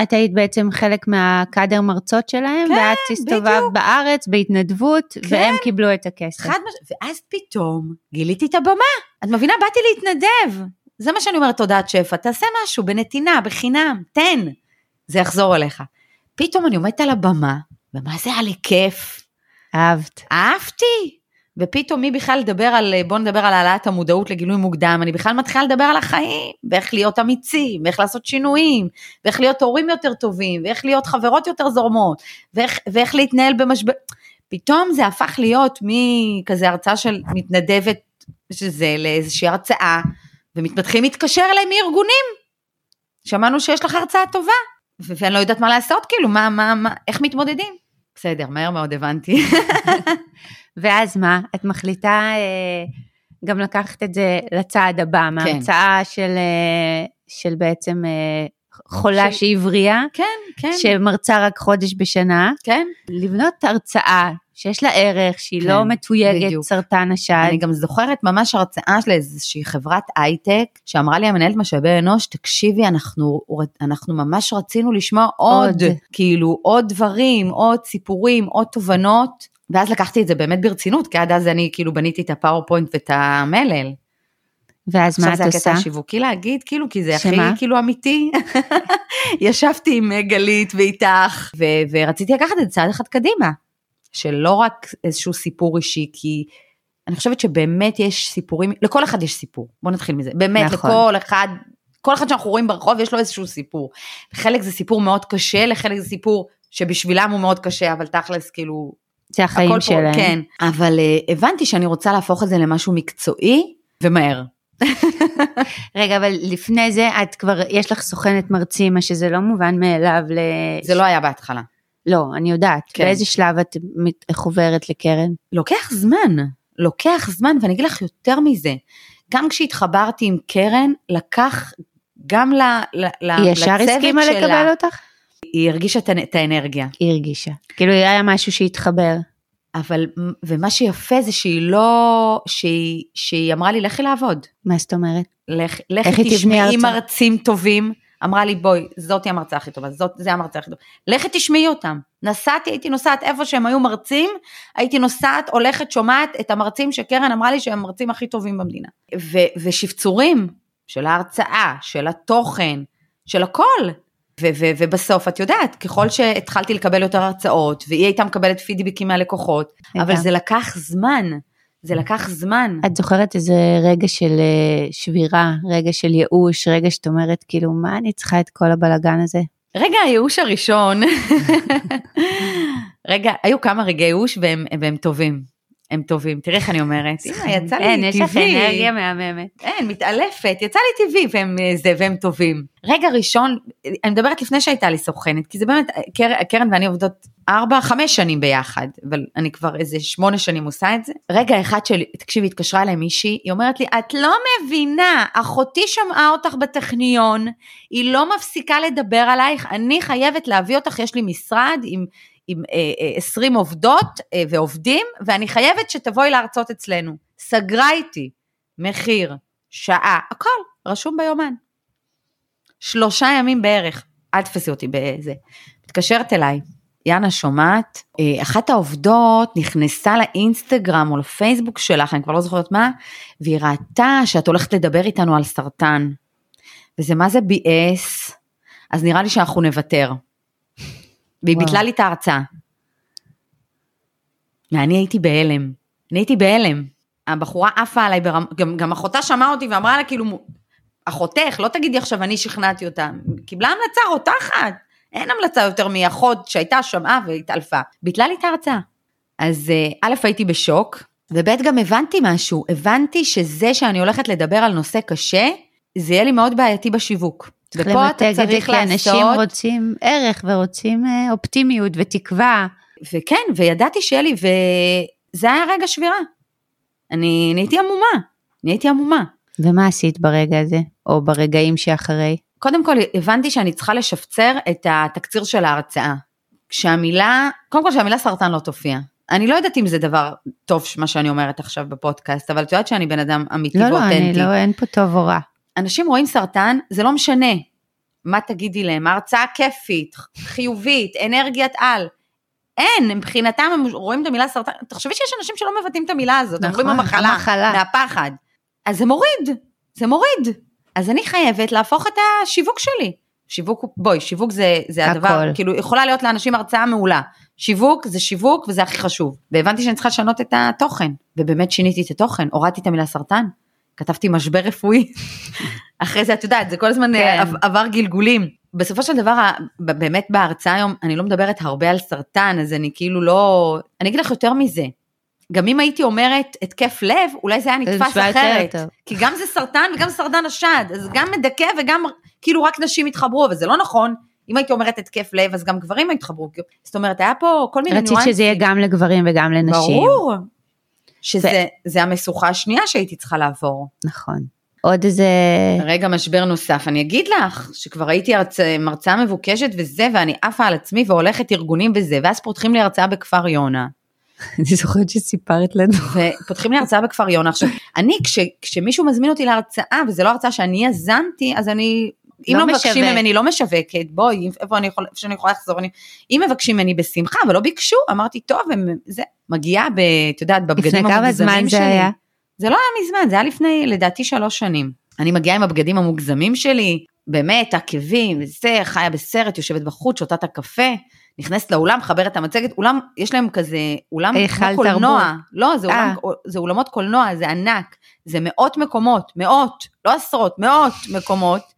את היית בעצם חלק מהקאדר מרצות שלהם, כן, ואת הסתובבת. בארץ בהתנדבות, כן. והם קיבלו את הכסף. חד מש... ואז פתאום גיליתי את הבמה. את מבינה? באתי להתנדב. זה מה שאני אומרת, תודעת שפע, תעשה משהו בנתינה, בחינם, תן. זה יחזור אליך. פתאום אני עומדת על הבמה, ומה זה לי כיף. אהבת. אהבתי. ופתאום מי בכלל לדבר על, בוא נדבר על העלאת המודעות לגילוי מוקדם, אני בכלל מתחילה לדבר על החיים, ואיך להיות אמיצים, ואיך לעשות שינויים, ואיך להיות הורים יותר טובים, ואיך להיות חברות יותר זורמות, ואיך, ואיך להתנהל במשבר. פתאום זה הפך להיות מכזה הרצאה של מתנדבת, שזה לאיזושהי הרצאה, ומתפתחים להתקשר אליי מארגונים. שמענו שיש לך הרצאה טובה, ואני לא יודעת מה לעשות, כאילו, מה, מה, מה, איך מתמודדים? בסדר, מהר מאוד הבנתי. <laughs> ואז מה? את מחליטה אה, גם לקחת את זה לצעד הבא, מההרצאה של, אה, של בעצם אה, חולה של- שהיא בריאה, כן, כן, שמרצה רק חודש בשנה, כן. לבנות הרצאה שיש לה ערך, שהיא כן, לא מתויגת בדיוק. סרטן השד. אני גם זוכרת ממש הרצאה של איזושהי חברת הייטק, שאמרה לי המנהלת משאבי אנוש, תקשיבי, אנחנו, אנחנו ממש רצינו לשמוע עוד, עוד. כאילו עוד דברים, עוד סיפורים, עוד תובנות, ואז לקחתי את זה באמת ברצינות, כי עד אז אני כאילו בניתי את הפאורפוינט ואת המלל. ואז מה עכשיו את זה הקטע עושה? השיווקי להגיד, כאילו, כי זה הכי שמה? כאילו אמיתי. <laughs> ישבתי עם גלית ואיתך, ו- ורציתי לקחת את זה צעד אחד קדימה. שלא רק איזשהו סיפור אישי, כי אני חושבת שבאמת יש סיפורים, לכל אחד יש סיפור, בוא נתחיל מזה. באמת, נכון. לכל אחד, כל אחד שאנחנו רואים ברחוב יש לו איזשהו סיפור. חלק זה סיפור מאוד קשה, לחלק זה סיפור שבשבילם הוא מאוד קשה, אבל תכלס כאילו זה החיים פה, שלהם. כן, אבל uh, הבנתי שאני רוצה להפוך את זה למשהו מקצועי ומהר. רגע, אבל לפני זה את כבר, יש לך סוכנת מרצים, מה שזה לא מובן מאליו ל... זה לא היה בהתחלה. לא, אני יודעת. כן. באיזה שלב את חוברת לקרן? לוקח זמן, לוקח זמן, ואני אגיד לך יותר מזה, גם כשהתחברתי עם קרן, לקח גם ל, ל, ל, היא ישר לצוות הסכימה שלה, לקבל אותך? היא הרגישה את האנרגיה. היא הרגישה. כאילו היה משהו שהתחבר. אבל, ומה שיפה זה שהיא לא, שהיא, שהיא אמרה לי, לכי לעבוד. מה זאת אומרת? לכי תשמעי? מרצים טובים. אמרה לי, בואי, זאתי המרצה הכי טובה, זאת, זה המרצה הכי טובה. לכי תשמעי אותם. נסעתי, הייתי נוסעת איפה שהם היו מרצים, הייתי נוסעת, הולכת, שומעת את המרצים שקרן אמרה לי שהם המרצים הכי טובים במדינה. ו, ושפצורים של ההרצאה, של התוכן, של הכל. ו- ו- ובסוף, את יודעת, ככל שהתחלתי לקבל יותר הרצאות, והיא הייתה מקבלת פידבקים מהלקוחות, אבל. זה לקח זמן, זה לקח זמן. את זוכרת איזה רגע של אה, שבירה, רגע של ייאוש, רגע שאת אומרת, כאילו, מה אני צריכה את כל הבלגן הזה? רגע הייאוש הראשון, <laughs> רגע, היו כמה רגעי ייאוש והם, והם טובים. הם טובים, תראי איך אני אומרת, <laughs> הנה יצא לי אין, טבעי. יש לך אנרגיה מהממת. אין, מתעלפת, יצא לי טבעי והם אה, זה, והם טובים. רגע ראשון, אני מדברת לפני שהייתה לי סוכנת, כי זה באמת, קרן, קרן ואני עובדות ארבע, חמש שנים ביחד, אבל אני כבר איזה שמונה שנים עושה את זה. רגע אחד של, תקשיבי, התקשרה אליי מישהי, היא אומרת לי, את לא מבינה, אחותי שמעה אותך בטכניון, היא לא מפסיקה לדבר עלייך, אני חייבת להביא אותך, יש לי משרד עם... עם אה, אה, 20 עובדות אה, ועובדים, ואני חייבת שתבואי להרצות אצלנו. סגרה איתי, מחיר, שעה, הכל, רשום ביומן. שלושה ימים בערך, אל תפסי אותי בזה. מתקשרת אליי, יאנה שומעת, אה, אחת העובדות נכנסה לאינסטגרם או לפייסבוק שלך, אני כבר לא זוכרת מה, והיא ראתה שאת הולכת לדבר איתנו על סרטן. וזה מה זה ביאס, אז נראה לי שאנחנו נוותר. והיא. ביטלה לי את ההרצאה. ואני הייתי בהלם. אני הייתי בהלם. הבחורה עפה עליי, ברמ... גם, גם אחותה שמעה אותי ואמרה לה כאילו, אחותך, לא תגידי עכשיו אני שכנעתי אותה. קיבלה המלצה רותחת. אין המלצה יותר מאחות שהייתה, שמעה והתעלפה. ביטלה לי את ההרצאה. אז אה, א', הייתי בשוק, וב', גם הבנתי משהו. הבנתי שזה שאני הולכת לדבר על נושא קשה, זה יהיה לי מאוד בעייתי בשיווק. צריך ופה אתה למתג את זה צריך כי אנשים לעשות, רוצים ערך ורוצים אה, אופטימיות ותקווה. וכן, וידעתי שיהיה לי, וזה היה רגע שבירה. אני נהייתי עמומה, נהייתי עמומה. ומה עשית ברגע הזה? או ברגעים שאחרי? קודם כל הבנתי שאני צריכה לשפצר את התקציר של ההרצאה. כשהמילה, קודם כל שהמילה סרטן לא תופיע. אני לא יודעת אם זה דבר טוב מה שאני אומרת עכשיו בפודקאסט, אבל את יודעת שאני בן אדם אמיתי לא, לא, אני ואותנטי. לא, אין פה טוב או רע. אנשים רואים סרטן, זה לא משנה מה תגידי להם, הרצאה כיפית, חיובית, אנרגיית על. אין, מבחינתם הם רואים את המילה סרטן, תחשבי שיש אנשים שלא מבטאים את המילה הזאת, נכון, אומרים המחלה, המחלה. מהפחד. אז זה מוריד, זה מוריד. אז אני חייבת להפוך את השיווק שלי. שיווק, בואי, שיווק זה, זה הדבר, הכל. כאילו יכולה להיות לאנשים הרצאה מעולה. שיווק זה שיווק וזה הכי חשוב. והבנתי שאני צריכה לשנות את התוכן, ובאמת שיניתי את התוכן, הורדתי את המילה סרטן, כתבתי משבר רפואי. אחרי זה את יודעת, זה כל הזמן כן. כן. עבר גלגולים. בסופו של דבר, באמת בהרצאה היום, אני לא מדברת הרבה על סרטן, אז אני כאילו לא... אני אגיד לך יותר מזה. גם אם הייתי אומרת התקף לב, אולי זה היה זה נתפס אחרת. כי גם זה סרטן וגם סרטן השד, אז גם מדכא וגם כאילו רק נשים התחברו, וזה לא נכון. אם הייתי אומרת התקף לב, אז גם גברים התחברו. זאת אומרת, היה פה כל מיני רצית ניואנסים. שזה יהיה גם לגברים וגם לנשים. ברור. שזה זה המשוכה השנייה שהייתי צריכה לעבור. נכון. עוד איזה... רגע משבר נוסף, אני אגיד לך שכבר הייתי הרצ... מרצאה מבוקשת וזה, ואני עפה על עצמי והולכת ארגונים וזה, ואז פותחים לי הרצאה בכפר יונה, <laughs> אני זוכרת שסיפרת לנו. <laughs> ופותחים לי הרצאה בכפר יונה. עכשיו, אני, כש... כשמישהו מזמין אותי להרצאה, וזה לא הרצאה שאני יזמתי, אז אני... אם לא לא מבקשים משווק. ממני, לא משווקת, בואי, איפה אני יכולה, איפה שאני יכולה לחזור, אני, אם מבקשים ממני בשמחה, אבל לא ביקשו, אמרתי, טוב, הם, זה, מגיעה, ב, את יודעת, לפני בבגדים כמה המוגזמים זמן שלי. זה היה? זה לא היה מזמן, זה היה לפני, לדעתי, שלוש שנים. אני מגיעה עם הבגדים המוגזמים שלי, באמת, עקבים וזה, חיה בסרט, יושבת בחוץ, שותה את הקפה, נכנסת לאולם, מחברת את המצגת, אולם, יש להם כזה, אולם כמו קולנוע. תרבות. לא, זה, אולם, זה אולמות קולנוע, זה ענק, זה מאות מקומות, מאות, לא עשרות, מאות מקומות,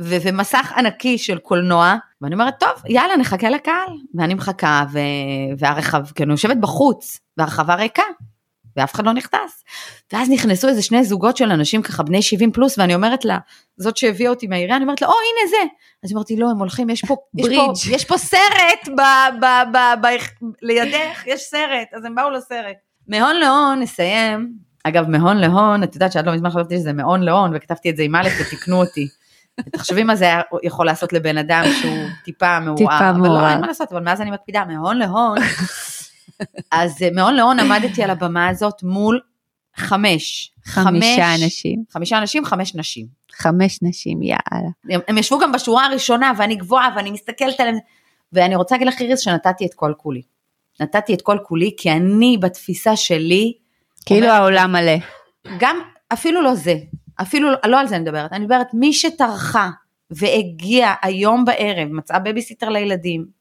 ו- ומסך ענקי של קולנוע, ואני אומרת, טוב, יאללה, נחכה לקהל. ואני מחכה, ו- והרחב, כי אני יושבת בחוץ, והרחבה ריקה, ואף אחד לא נכנס. ואז נכנסו איזה שני זוגות של אנשים ככה בני 70 פלוס, ואני אומרת לה, זאת שהביאה אותי מהעירייה, אני אומרת לה, או הנה זה. אז לי, לא, הם הולכים, יש פה, <laughs> יש פה, ברידג'. יש פה סרט ב, ב, ב, ב, לידך, יש סרט, אז הם באו לסרט. מהון להון, נסיים. אגב, מהון להון, את יודעת שעד לא מזמן חשבתי שזה מהון להון, וכתבתי את זה עם א' ותיקנו אותי. תחשבי מה זה היה יכול לעשות לבן אדם שהוא טיפה מעורער. טיפה אבל לא, מעורער. אין מה לעשות, אבל מאז אני מקפידה, מהון להון. אז אה, מהון להון עמדתי על הבמה הזאת מול חמש. חמישה חמש- אנשים. חמישה אנשים, חמש נשים. חמש נשים, יאללה. הם, הם ישבו גם בשורה הראשונה, ואני גבוהה, ואני מסתכלת עליהם, ואני רוצה להגיד לך, איריס, שנתתי את כל כולי. נתתי את כל כולי, כי אני בתפיסה שלי, כאילו אומרת- העולם מלא. גם, אפילו לא זה, אפילו לא על זה אני מדברת, אני מדברת, מי שטרחה והגיע היום בערב, מצאה בייביסיטר לילדים,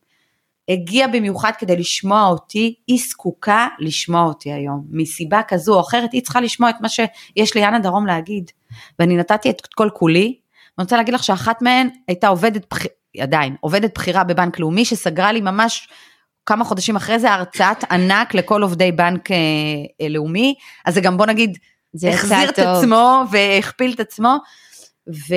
הגיעה במיוחד כדי לשמוע אותי, היא זקוקה לשמוע אותי היום. מסיבה כזו או אחרת, היא צריכה לשמוע את מה שיש ליאנה דרום להגיד. ואני נתתי את כל כולי, ואני רוצה להגיד לך שאחת מהן הייתה עובדת, היא עדיין, עובדת בכירה בבנק לאומי, שסגרה לי ממש כמה חודשים אחרי זה הרצאת ענק לכל עובדי בנק אה, לאומי, אז זה גם בוא נגיד, זה החזיר את. עצמו והכפיל את עצמו. ו...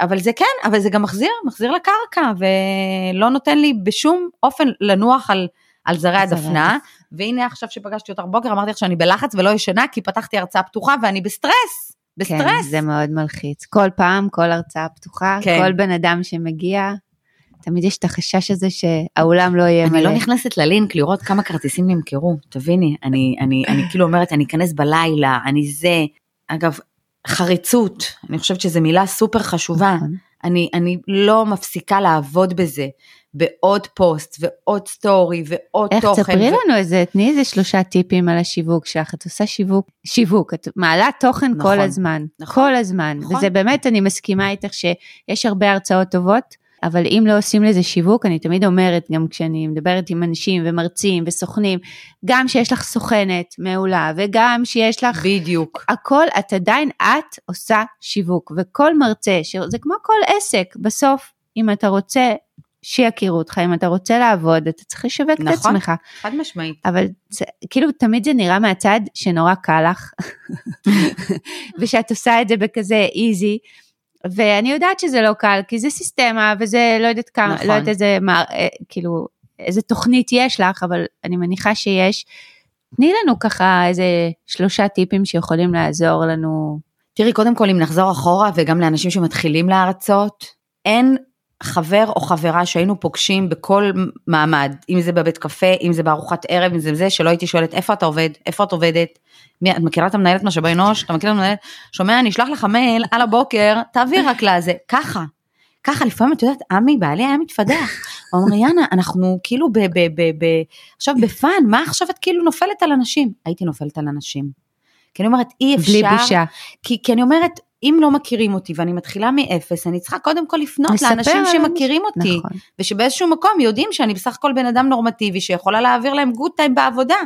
אבל זה כן, אבל זה גם מחזיר, מחזיר לקרקע, ולא נותן לי בשום אופן לנוח על, על זרי הדפנה. והנה עכשיו שפגשתי אותך בבוקר, אמרתי לך שאני בלחץ ולא ישנה, כי פתחתי הרצאה פתוחה ואני בסטרס, כן, בסטרס. זה מאוד מלחיץ. כל פעם, כל הרצאה פתוחה, כן. כל בן אדם שמגיע, תמיד יש את החשש הזה שהאולם לא יהיה מלא. אני לא נכנסת ללינק לראות כמה כרטיסים נמכרו, תביני, אני, אני, אני כאילו אומרת, אני אכנס בלילה, אני זה. אגב, חריצות, אני חושבת שזו מילה סופר חשובה. נכון. אני, אני לא מפסיקה לעבוד בזה, בעוד פוסט ועוד סטורי ועוד איך תוכן. תספרי ו- לנו איזה, תני איזה שלושה טיפים על השיווק שלך, את עושה שיווק, שיווק, את מעלה תוכן נכון, כל הזמן, נכון, כל הזמן, נכון. וזה באמת, אני מסכימה איתך שיש הרבה הרצאות טובות, אבל אם לא עושים לזה שיווק, אני תמיד אומרת, גם כשאני מדברת עם אנשים ומרצים וסוכנים, גם שיש לך סוכנת מעולה, וגם שיש לך... בדיוק. הכל, את עדיין, את עושה שיווק, וכל מרצה, זה כמו כל עסק, בסוף, אם אתה רוצה שיכירו אותך, אם אתה רוצה לעבוד, אתה צריך לשווק נכון, את עצמך. נכון, חד משמעית. אבל זה, כאילו תמיד זה נראה מהצד שנורא קל לך, <laughs> ושאת עושה את זה בכזה איזי, ואני יודעת שזה לא קל, כי זה סיסטמה, וזה לא יודעת כמה, נכון. לא יודעת איזה, מה, אה, כאילו, איזה תוכנית יש לך, אבל אני מניחה שיש. תני לנו ככה איזה שלושה טיפים שיכולים לעזור לנו. תראי, קודם כל, אם נחזור אחורה, וגם לאנשים שמתחילים להרצות, אין חבר או חברה שהיינו פוגשים בכל מעמד, אם זה בבית קפה, אם זה בארוחת ערב, אם זה זה, שלא הייתי שואלת איפה אתה עובד, איפה את עובדת, מי, את מכירה את המנהלת משאבי אנוש, אתה מכיר את המנהלת, שומע, אני אשלח לך מייל על הבוקר, תעביר רק לזה, ככה. ככה לפעמים את יודעת, עמי בעלי היה מתפדח, הוא אומר יאנה אנחנו כאילו ב, ב, ב, ב, עכשיו ב fun, מה עכשיו את כאילו נופלת על אנשים? הייתי נופלת על אנשים. כי אני אומרת אי אפשר, בלי בושה, כי, כי אני אומרת אם לא מכירים אותי ואני מתחילה מאפס, אני צריכה קודם כל לפנות לאנשים שמכירים אותי, נכון. ושבאיזשהו מקום יודעים שאני בסך הכל בן אדם נורמטיבי שיכולה להעביר להם good time בעבודה.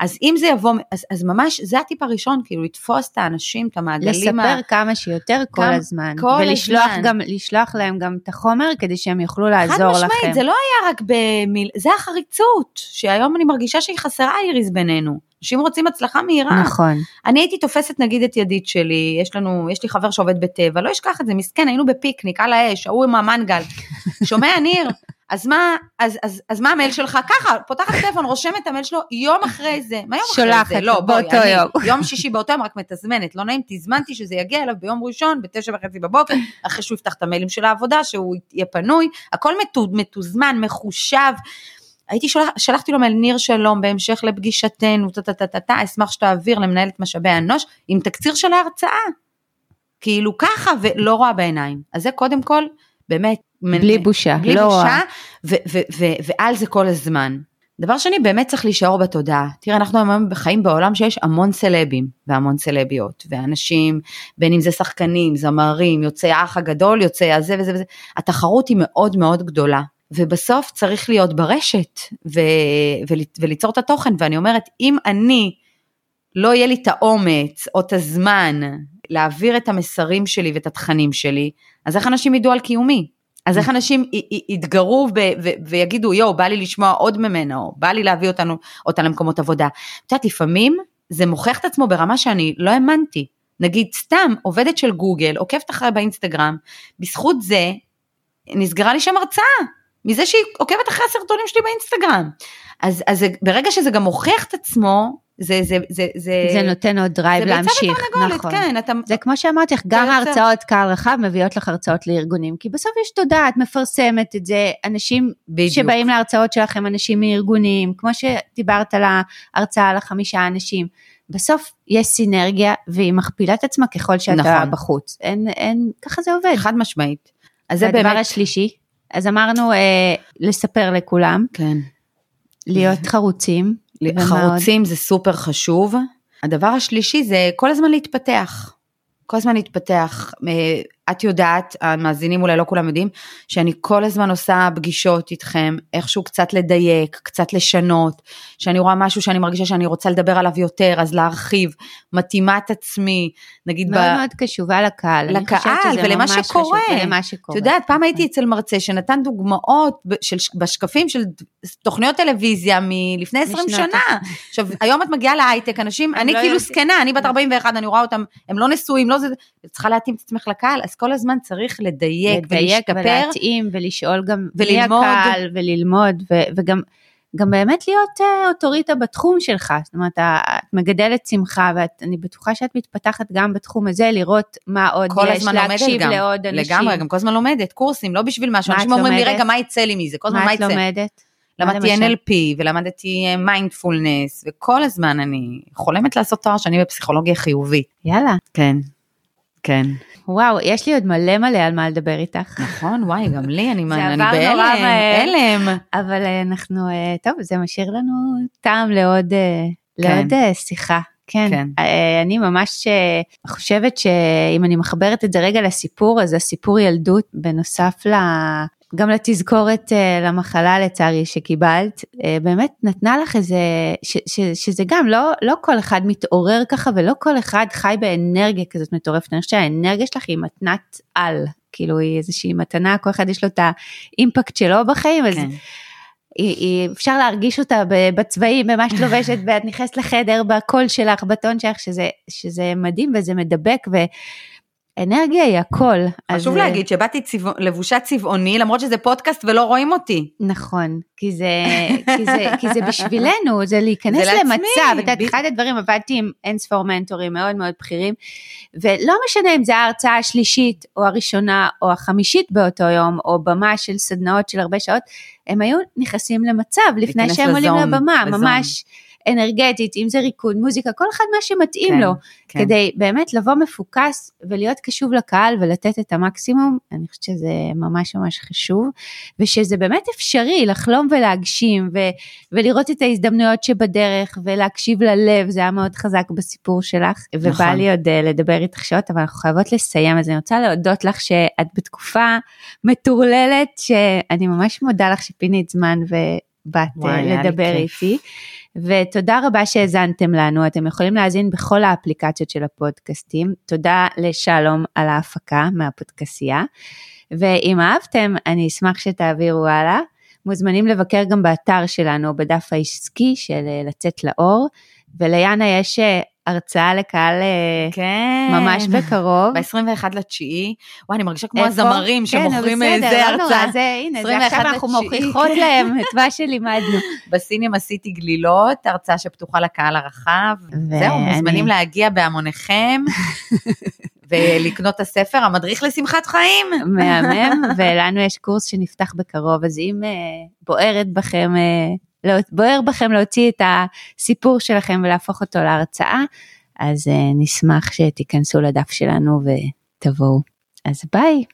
אז אם זה יבוא, אז, אז ממש זה הטיפ הראשון, כאילו לתפוס את האנשים, את המעגלים. לספר ה... כמה שיותר כל הזמן. כל ולשלוח הזמן. גם, לשלוח להם גם את החומר כדי שהם יוכלו לעזור לכם. חד משמעית, זה לא היה רק במיל... זה החריצות, שהיום אני מרגישה שהיא חסרה איריס בינינו. אנשים רוצים הצלחה מהירה. נכון. אני הייתי תופסת נגיד את ידית שלי, יש לנו, יש לי חבר שעובד בטבע, לא אשכח את זה, מסכן, היינו בפיקניק על האש, ההוא עם המנגל. <laughs> שומע, ניר? אז מה, אז, אז, אז מה המייל שלך? ככה, פותחת טלפון, רושמת את המייל שלו יום אחרי זה. מה יום אחרי זה? שולחת, לא, באותו אני, יום. <laughs> יום שישי באותו יום, רק מתזמנת. לא נעים, תזמנתי שזה יגיע אליו ביום ראשון, בתשע וחצי בבוקר, אחרי שהוא יפתח את המיילים של העבודה, שהוא יהיה פנוי. הכל מתוזמן, מחושב. הייתי שולח, שלחתי לו מייל ניר שלום בהמשך לפגישתנו, טה-טה-טה-טה, אשמח שתעביר למנהלת משאבי אנוש עם תקציר של ההרצאה. כאילו ככה ולא רואה בעיניים. אז זה קודם כל, באמת. בלי בושה, בלי לא בושה, ו- ו- ו- ועל זה כל הזמן. דבר שני, באמת צריך להישאר בתודעה. תראה, אנחנו היום חיים בעולם שיש המון סלבים והמון סלביות, ואנשים, בין אם זה שחקנים, זמרים, יוצאי האח הגדול, יוצאי הזה וזה וזה, התחרות היא מאוד מאוד גדולה. ובסוף צריך להיות ברשת ו- ול- וליצור את התוכן, ואני אומרת, אם אני, לא יהיה לי את האומץ או את הזמן להעביר את המסרים שלי ואת התכנים שלי, אז איך אנשים ידעו על קיומי? אז איך אנשים יתגרו ויגידו, יואו, בא לי לשמוע עוד ממנה, או בא לי להביא אותנו, אותה למקומות עבודה. את יודעת, לפעמים זה מוכיח את עצמו ברמה שאני לא האמנתי. נגיד, סתם עובדת של גוגל, עוקבת אחרי באינסטגרם, בזכות זה נסגרה לי שם הרצאה. מזה שהיא עוקבת אחרי הסרטונים שלי באינסטגרם. אז, אז ברגע שזה גם מוכיח את עצמו, זה, זה, זה, זה, זה נותן עוד drive להמשיך, נכון. כן, אתה, זה כמו שאמרתי לך, גם ההרצאות קהל רחב מביאות לך הרצאות לארגונים, כי בסוף יש תודה, את מפרסמת את זה, אנשים בדיוק. שבאים להרצאות שלכם, אנשים מארגונים, כמו שדיברת על ההרצאה על החמישה אנשים, בסוף יש סינרגיה והיא מכפילה את עצמה ככל שאתה נכון. בחוץ, אין, אין, ככה זה עובד. חד משמעית. אז זה באמת... הדבר השלישי, אז אמרנו אה, לספר לכולם. כן. להיות חרוצים. חרוצים זה סופר חשוב. הדבר השלישי זה כל הזמן להתפתח. כל הזמן להתפתח. את יודעת, המאזינים אולי לא כולם יודעים, שאני כל הזמן עושה פגישות איתכם, איכשהו קצת לדייק, קצת לשנות, שאני רואה משהו שאני מרגישה שאני רוצה לדבר עליו יותר, אז להרחיב, מתאימה את עצמי, נגיד מאוד ב... מאוד קשובה לקהל. לקהל ולמה שקורה. ולמה שקורה. את יודעת, פעם הייתי אצל מרצה שנתן דוגמאות של, בשקפים של תוכניות טלוויזיה מלפני 20 שנה. עכשיו, היום את מגיעה להייטק, אנשים, אני לא כאילו זקנה, אני בת 41, אני רואה אותם, הם לא נשואים, לא זה, צריכה להתאים את עצמך לקהל, אז כל הזמן צריך לדייק, לדייק ולהשתפר. ולהתאים ולשאול גם וללמוד. מי הקהל וללמוד ו, וגם גם באמת להיות uh, אוטוריטה בתחום שלך, זאת אומרת את מגדלת שמחה ואני בטוחה שאת מתפתחת גם בתחום הזה, לראות מה עוד יש, להקשיב גם, לעוד אנשים. לגמרי, גם כל הזמן לומדת, קורסים, לא בשביל משהו, אנשים אומרים לי רגע מה יצא לי מזה, כל הזמן מה יצא. מה את לומדת? למדתי NLP ולמדתי מיינדפולנס וכל הזמן אני חולמת לעשות תואר שני בפסיכולוגיה חיובית. יאללה. כן, כן. וואו, יש לי עוד מלא מלא על מה לדבר איתך. נכון, וואי, גם לי, אני, אני בהלם, הלם. אבל אה, אנחנו, אה, טוב, זה משאיר לנו טעם לעוד, אה, כן. לעוד שיחה. כן, כן. אני ממש חושבת שאם אני מחברת את זה רגע לסיפור, אז הסיפור ילדות, בנוסף גם לתזכורת uh, למחלה לצערי שקיבלת, uh, באמת נתנה לך איזה, ש, ש, שזה גם לא, לא כל אחד מתעורר ככה ולא כל אחד חי באנרגיה כזאת מטורפת, אני חושבת שהאנרגיה שלך היא מתנת על, כאילו היא איזושהי מתנה, כל אחד יש לו את האימפקט שלו בחיים, אז... כן. היא, היא, אפשר להרגיש אותה בצבעים, במה שאת לובשת, ואת נכנסת לחדר, בקול שלך, בטון שלך, שזה, שזה מדהים וזה מדבק, ו, אנרגיה היא הכל. חשוב אז... להגיד שבאתי צבע... לבושה צבעוני למרות שזה פודקאסט ולא רואים אותי. נכון, כי זה, <laughs> כי זה, כי זה בשבילנו, זה להיכנס זה למצב. את יודעת, ב... אחד הדברים, עבדתי עם אין ספור מנטורים מאוד מאוד בכירים, ולא משנה אם זה ההרצאה השלישית או הראשונה או החמישית באותו יום, או במה של סדנאות של הרבה שעות, הם היו נכנסים למצב לפני שהם עולים לבמה, בזון. ממש. אנרגטית, אם זה ריקוד, מוזיקה, כל אחד מה שמתאים כן, לו, כן. כדי באמת לבוא מפוקס ולהיות קשוב לקהל ולתת את המקסימום, אני חושבת שזה ממש ממש חשוב, ושזה באמת אפשרי לחלום ולהגשים ו- ולראות את ההזדמנויות שבדרך ולהקשיב ללב, זה היה מאוד חזק בסיפור שלך, נכון. ובא לי עוד uh, לדבר איתך שעות, אבל אנחנו חייבות לסיים, אז אני רוצה להודות לך שאת בתקופה מטורללת, שאני ממש מודה לך שפינית זמן ו... באת וואי, לדבר איתי. ותודה רבה שהאזנתם לנו, אתם יכולים להאזין בכל האפליקציות של הפודקאסטים. תודה לשלום על ההפקה מהפודקסייה. ואם אהבתם, אני אשמח שתעבירו הלאה. מוזמנים לבקר גם באתר שלנו, בדף העסקי של אה, לצאת לאור, וליאנה יש אה, הרצאה לקהל אה, כן. ממש בקרוב. ב-21 לתשיעי, וואי, אני מרגישה כמו הזמרים כן, שמוכרים איזה לא הרצאה. נורא, זה, הנה, זה עכשיו אנחנו מוכיחות <laughs> להם את מה שלימדנו. בסינמה סיטי גלילות, הרצאה שפתוחה לקהל הרחב. זהו, מוזמנים להגיע בהמוניכם. <laughs> ולקנות את הספר, המדריך לשמחת חיים. <laughs> מהמם, ולנו יש קורס שנפתח בקרוב, אז אם uh, בוערת בכם לא, בוער בכם להוציא את הסיפור שלכם ולהפוך אותו להרצאה, אז uh, נשמח שתיכנסו לדף שלנו ותבואו. אז ביי.